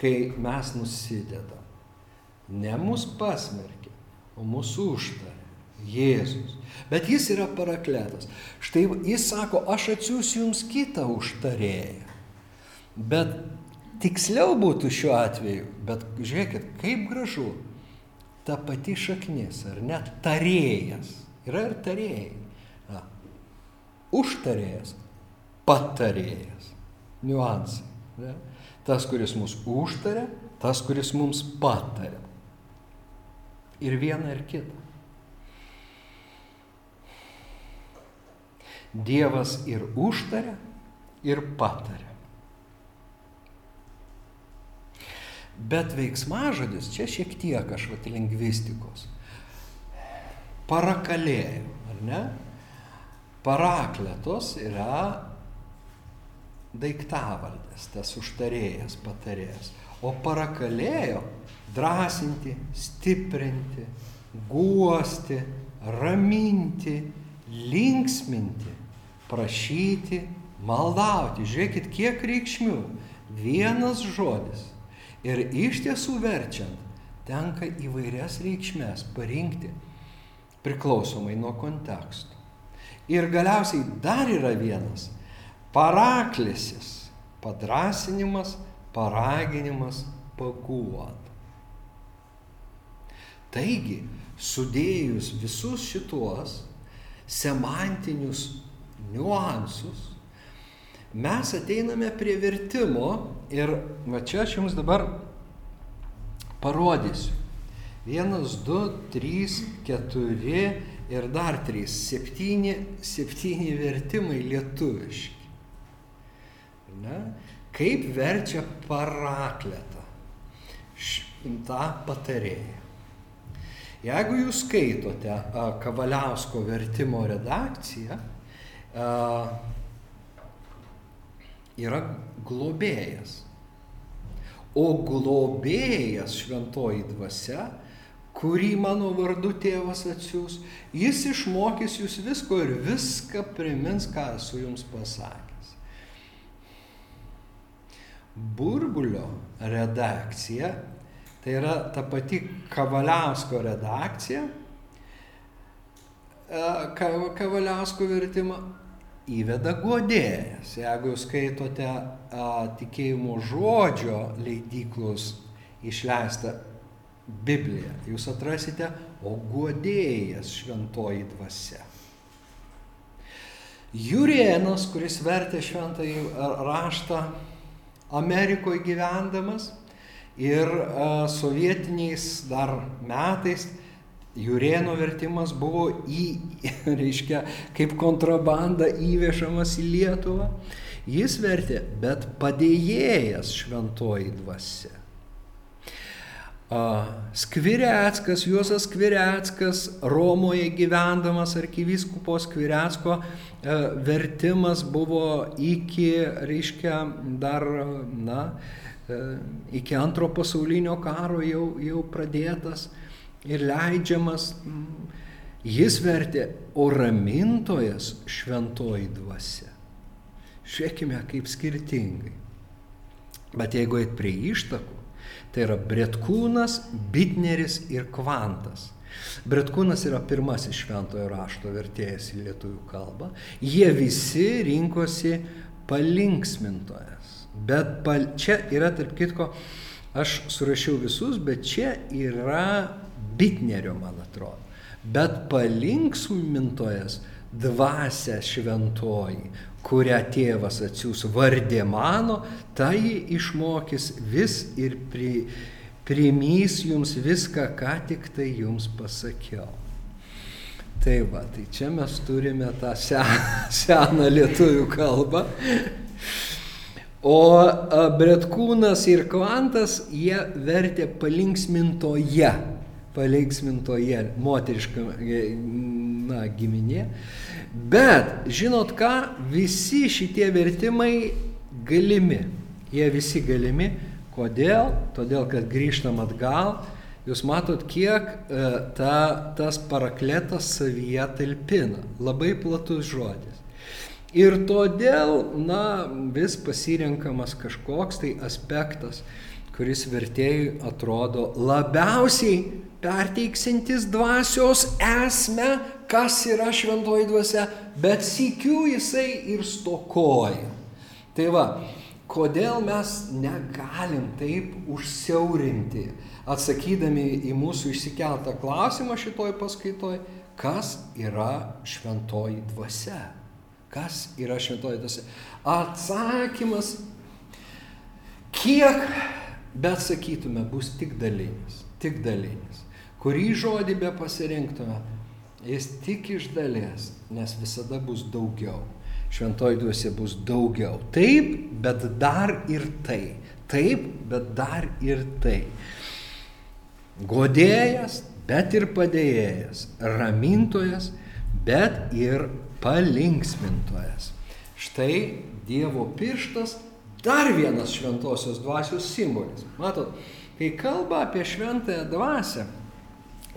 kai mes nusidedam. Ne mus pasmerkė, o mūsų užtarė. Jėzus. Bet jis yra parakletas. Štai jis sako, aš atsiųsiu jums kitą užtarėją. Bet tiksliau būtų šiuo atveju, bet žiūrėkit, kaip gražu. Ta pati šaknis, ar net tarėjas. Yra ir tarėjai užtarėjas, patarėjas. Niuansai. Ne? Tas, kuris mus užtarė, tas, kuris mums patarė. Ir viena ir kita. Dievas ir užtarė, ir patarė. Bet veiksmažodis, čia šiek tiek aš vat lingvistikos, parakalėjo, ar ne? Parakletos yra daiktavardis, tas užtarėjas, patarėjas. O parakalėjo drąsinti, stiprinti, guosti, raminti, linksminti, prašyti, maldauti. Žiūrėkit, kiek reikšmių. Vienas žodis. Ir iš tiesų verčiant, tenka įvairias reikšmės parinkti priklausomai nuo konteksto. Ir galiausiai dar yra vienas - paraklisis, padrasinimas, paraginimas, paguot. Taigi, sudėjus visus šituos semantinius niuansus, mes ateiname prie vertimo ir va čia aš jums dabar parodysiu. Vienas, du, trys, keturi ir dar trys. Septyni, septyni vertimai lietuviški. Ne? Kaip verčia parakletą tą patarėją. Jeigu jūs skaitote a, Kavaliausko vertimo redakciją, a, yra globėjas. O globėjas šventoji dvasia, kurį mano vardu tėvas atsiūs, jis išmokys jūs visko ir viską primins, ką esu jums pasakęs. Burbulio redakcija, tai yra ta pati Kavaliausko redakcija, Kavaliausko vertimą įveda godėjas. Jeigu jūs skaitote a, tikėjimo žodžio leidyklos išleistą Bibliją, jūs atrasite, o godėjas šventoji dvasia. Jurienas, kuris vertė šventąjį raštą Amerikoje gyvendamas ir a, sovietiniais dar metais, Jurėno vertimas buvo į, reiškia, kaip kontrabanda įvežamas į Lietuvą. Jis vertė, bet padėjėjas šventoji dvasia. Skvireckas, Juozas Skvireckas, Romoje gyvendamas arkivyskupo Skvirecko vertimas buvo iki, reiškia, dar, na, iki antro pasaulinio karo jau, jau pradėtas ir leidžiamas. Jis vertė, o ramintojas šventoji dvasia. Žiūrėkime, kaip skirtingai. Bet jeigu eit prie ištakų, tai yra Bretkūnas, Bitneris ir Kvantas. Bretkūnas yra pirmasis šventojo rašto vertėjas į lietuvių kalbą. Jie visi rinkosi palinksmintojas. Bet pal... čia yra, tarp kitko, aš surašiau visus, bet čia yra Bitnerio, man atrodo. Bet palinksmintojas dvasia šventoji, kurią tėvas atsiūs vardė mano, tai išmokys vis ir pri, primys jums viską, ką tik tai jums pasakiau. Tai va, tai čia mes turime tą seną, seną lietuvių kalbą. O Bretkūnas ir Kvantas jie vertė palinksmintoje palinksmintoje moteriška na, giminė. Bet, žinot ką, visi šitie vertimai galimi. Jie visi galimi. Kodėl? Todėl, kad grįžtam atgal, jūs matot, kiek e, ta, tas parakletas savyje talpina. Labai platus žodis. Ir todėl, na, vis pasirenkamas kažkoks tai aspektas, kuris vertėjui atrodo labiausiai perteiksintis dvasios esmę, kas yra šventoji dvasia, bet sikiu jisai ir stokoja. Tai va, kodėl mes negalim taip užsiaurinti, atsakydami į mūsų išsikeltą klausimą šitoj paskaitoj, kas yra šventoji dvasia? Kas yra šventoji dvasia? Atsakymas, kiek, bet sakytume, bus tik dalinis, tik dalinis kurį žodį be pasirinktume, jis tik iš dalies, nes visada bus daugiau. Šventoji dvasia bus daugiau. Taip, bet dar ir tai. Taip, bet dar ir tai. Godėjas, bet ir padėjėjas. Ramintojas, bet ir palinksmintojas. Štai Dievo pirštas dar vienas šventosios dvasios simbolis. Matot, kai kalba apie šventąją dvasę,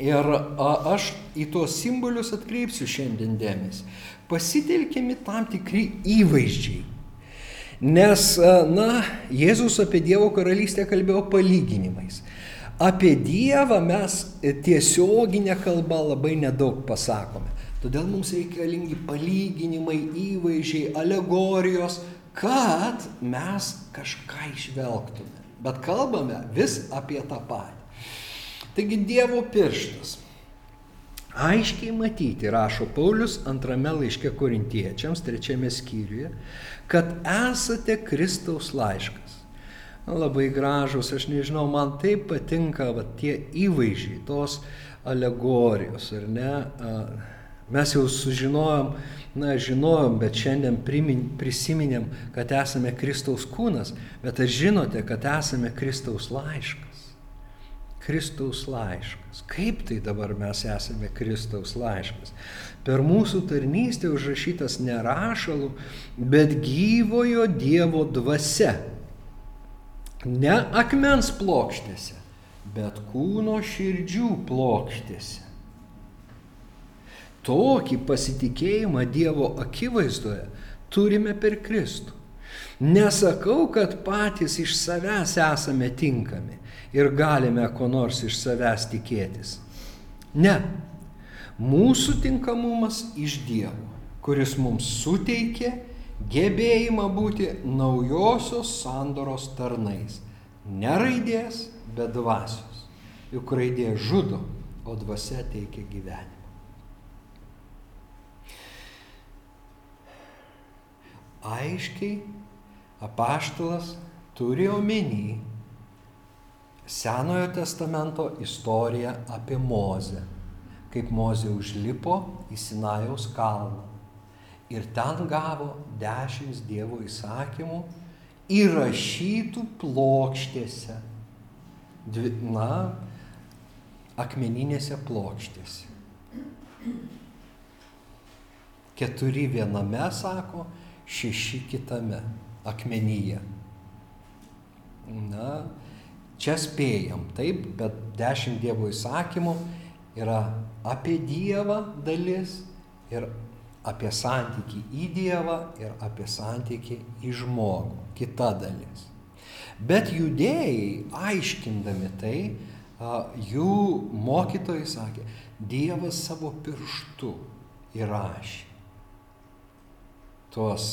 Ir a, aš į tuos simbolius atkreipsiu šiandien dėmesį. Pasitelkiami tam tikri įvaizdžiai. Nes, na, Jėzus apie Dievo karalystę kalbėjo palyginimais. Apie Dievą mes tiesioginę kalbą labai nedaug pasakome. Todėl mums reikalingi palyginimai, įvaizdžiai, alegorijos, kad mes kažką išvelgtume. Bet kalbame vis apie tą patį. Taigi Dievo pirštas. Aiškiai matyti, rašo Paulius antrame laiške korintiečiams, trečiame skyriuje, kad esate Kristaus laiškas. Labai gražus, aš nežinau, man taip patinka va, tie įvaizdžiai, tos alegorijos, ar ne? Mes jau sužinojom, na, žinojom, bet šiandien primin, prisiminėm, kad esame Kristaus kūnas, bet ar žinote, kad esame Kristaus laiškas? Kristaus laiškas. Kaip tai dabar mes esame Kristaus laiškas? Per mūsų tarnystę užrašytas nerašalų, bet gyvojo Dievo dvasia. Ne akmens plokštėse, bet kūno širdžių plokštėse. Tokį pasitikėjimą Dievo akivaizdoje turime per Kristų. Nesakau, kad patys iš savęs esame tinkami ir galime ko nors iš savęs tikėtis. Ne. Mūsų tinkamumas iš Dievo, kuris mums suteikė gebėjimą būti naujosios sandoros tarnais. Ne raidės, bet dvasios. Juk raidė žudo, o dvasia teikia gyvenimą. aiškiai apaštalas turi omeny Senojo testamento istoriją apie Mozę, kaip Mozė užlipo į Sinajaus kalną ir ten gavo dešimt Dievo įsakymų įrašytų plokštėse, dvi, na, akmeninėse plokštėse. Keturi viename sako, šeši kitame akmenyje. Na, čia spėjam, taip, bet dešimt Dievo įsakymų yra apie Dievą dalis ir apie santykį į Dievą ir apie santykį į žmogų, kita dalis. Bet judėjai, aiškindami tai, jų mokytojai sakė, Dievas savo pirštu įrašė tuos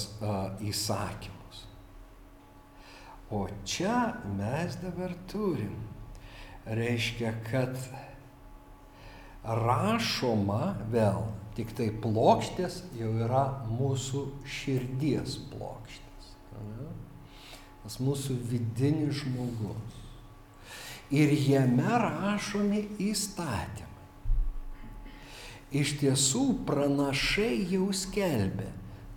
įsakymus. O čia mes dabar turim. Reiškia, kad rašoma vėl, tik tai plokštės jau yra mūsų širdies plokštės. Tas mūsų vidinis žmogus. Ir jame rašomi įstatymai. Iš tiesų pranašai jau skelbė,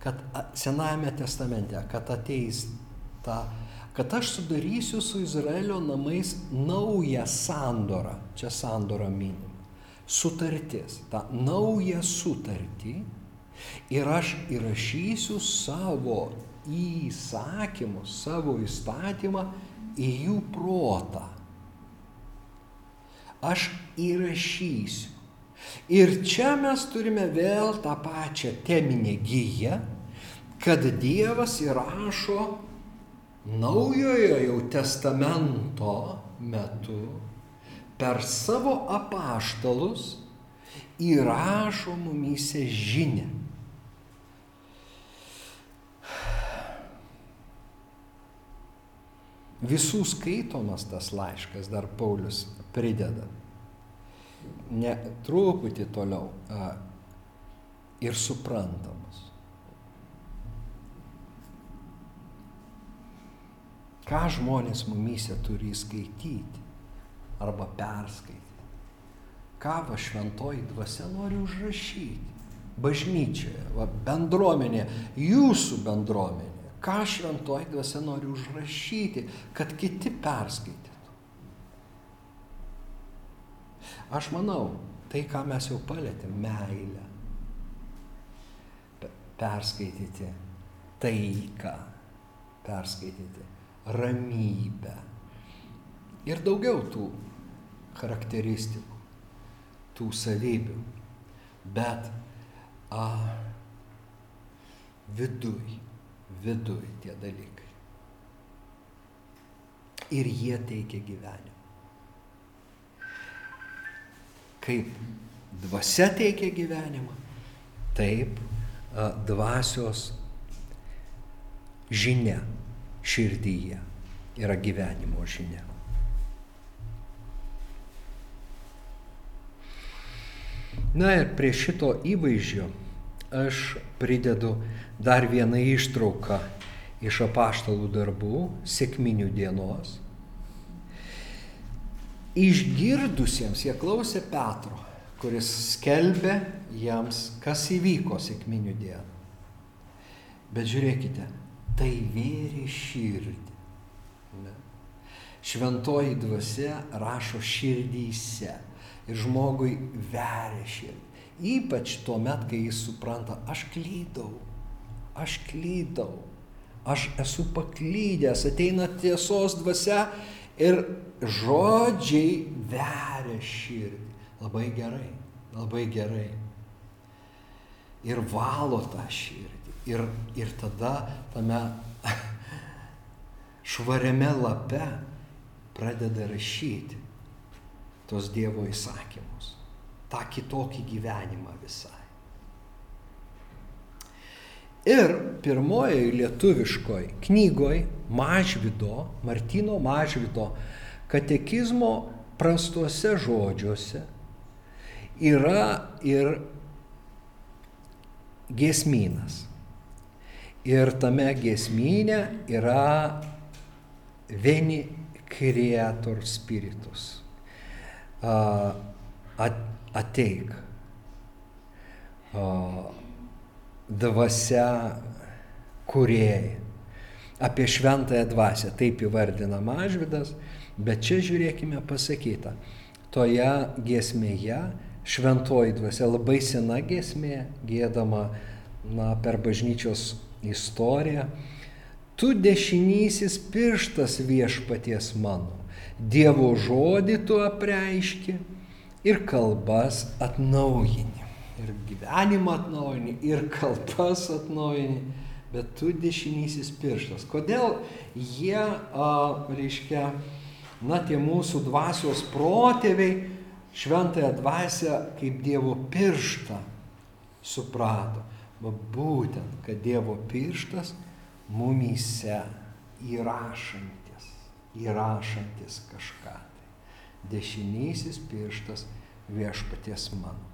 kad Senajame testamente, kad ateis ta, kad aš sudarysiu su Izraelio namais naują sandorą, čia sandorą minima, sutartis, tą naują sutartį ir aš įrašysiu savo įsakymus, savo įstatymą į jų protą. Aš įrašysiu. Ir čia mes turime vėl tą pačią teminę gyją, kad Dievas įrašo naujojo jau testamento metu per savo apaštalus įrašo mumyse žinę. Visų skaitomas tas laiškas dar Paulius prideda. Ne truputį toliau a, ir suprantamas. Ką žmonės mumyse turi skaityti arba perskaityti. Ką va šventoji dvasia nori užrašyti. Bažnyčioje, va, bendruomenė, jūsų bendruomenė. Ką šventoji dvasia nori užrašyti, kad kiti perskaitytų. Aš manau, tai, ką mes jau palėtėm, meilę. Perskaityti taiką, perskaityti ramybę ir daugiau tų charakteristikų, tų savybių, bet a, viduj, viduj tie dalykai. Ir jie teikia gyvenimą. Kaip dvasia teikia gyvenimą, taip dvasios žinia širdyje yra gyvenimo žinia. Na ir prie šito įvaizdžio aš pridedu dar vieną ištrauką iš apaštalų darbų, sėkminių dienos. Išgirdusiems jie klausė Petro, kuris skelbė jiems, kas įvyko sėkminių dieną. Bet žiūrėkite, tai vėrė širdį. Ne? Šventoji dvasia rašo širdyse ir žmogui veria širdį. Ypač tuo met, kai jis supranta, aš klydau, aš klydau, aš esu paklydęs, ateina tiesos dvasia ir žodžiai veria širdį. Labai gerai, labai gerai. Ir valo tą širdį. Ir, ir tada tame švariame lape pradeda rašyti tos Dievo įsakymus, tą kitokį gyvenimą visai. Ir pirmojoje lietuviškoje knygoje Mažvido, Martino Mažvido katekizmo prastuose žodžiuose yra ir giesmynas. Ir tame giesmynė yra vieni creator spiritus ateik. Dvasia kuriejai. Apie šventąją dvasę taip įvardina Mažvidas, bet čia žiūrėkime pasakyta. Toje giesmėje šventoji dvasia labai sena giesmė, gėdama na, per bažnyčios istoriją. Tu dešinysis pirštas viešpaties mano Dievo žodį tu apreiški ir kalbas atnaujini. Ir gyvenimą atnaujini, ir kalbas atnaujini, bet tu dešinysis pirštas. Kodėl jie, a, reiškia, na, tie mūsų dvasios protėviai šventąją dvasę kaip Dievo pirštą suprato. Va būtent, kad Dievo pirštas mumyse įrašant įrašantis kažką. Tai. Dešinysis pirštas viešpaties mano.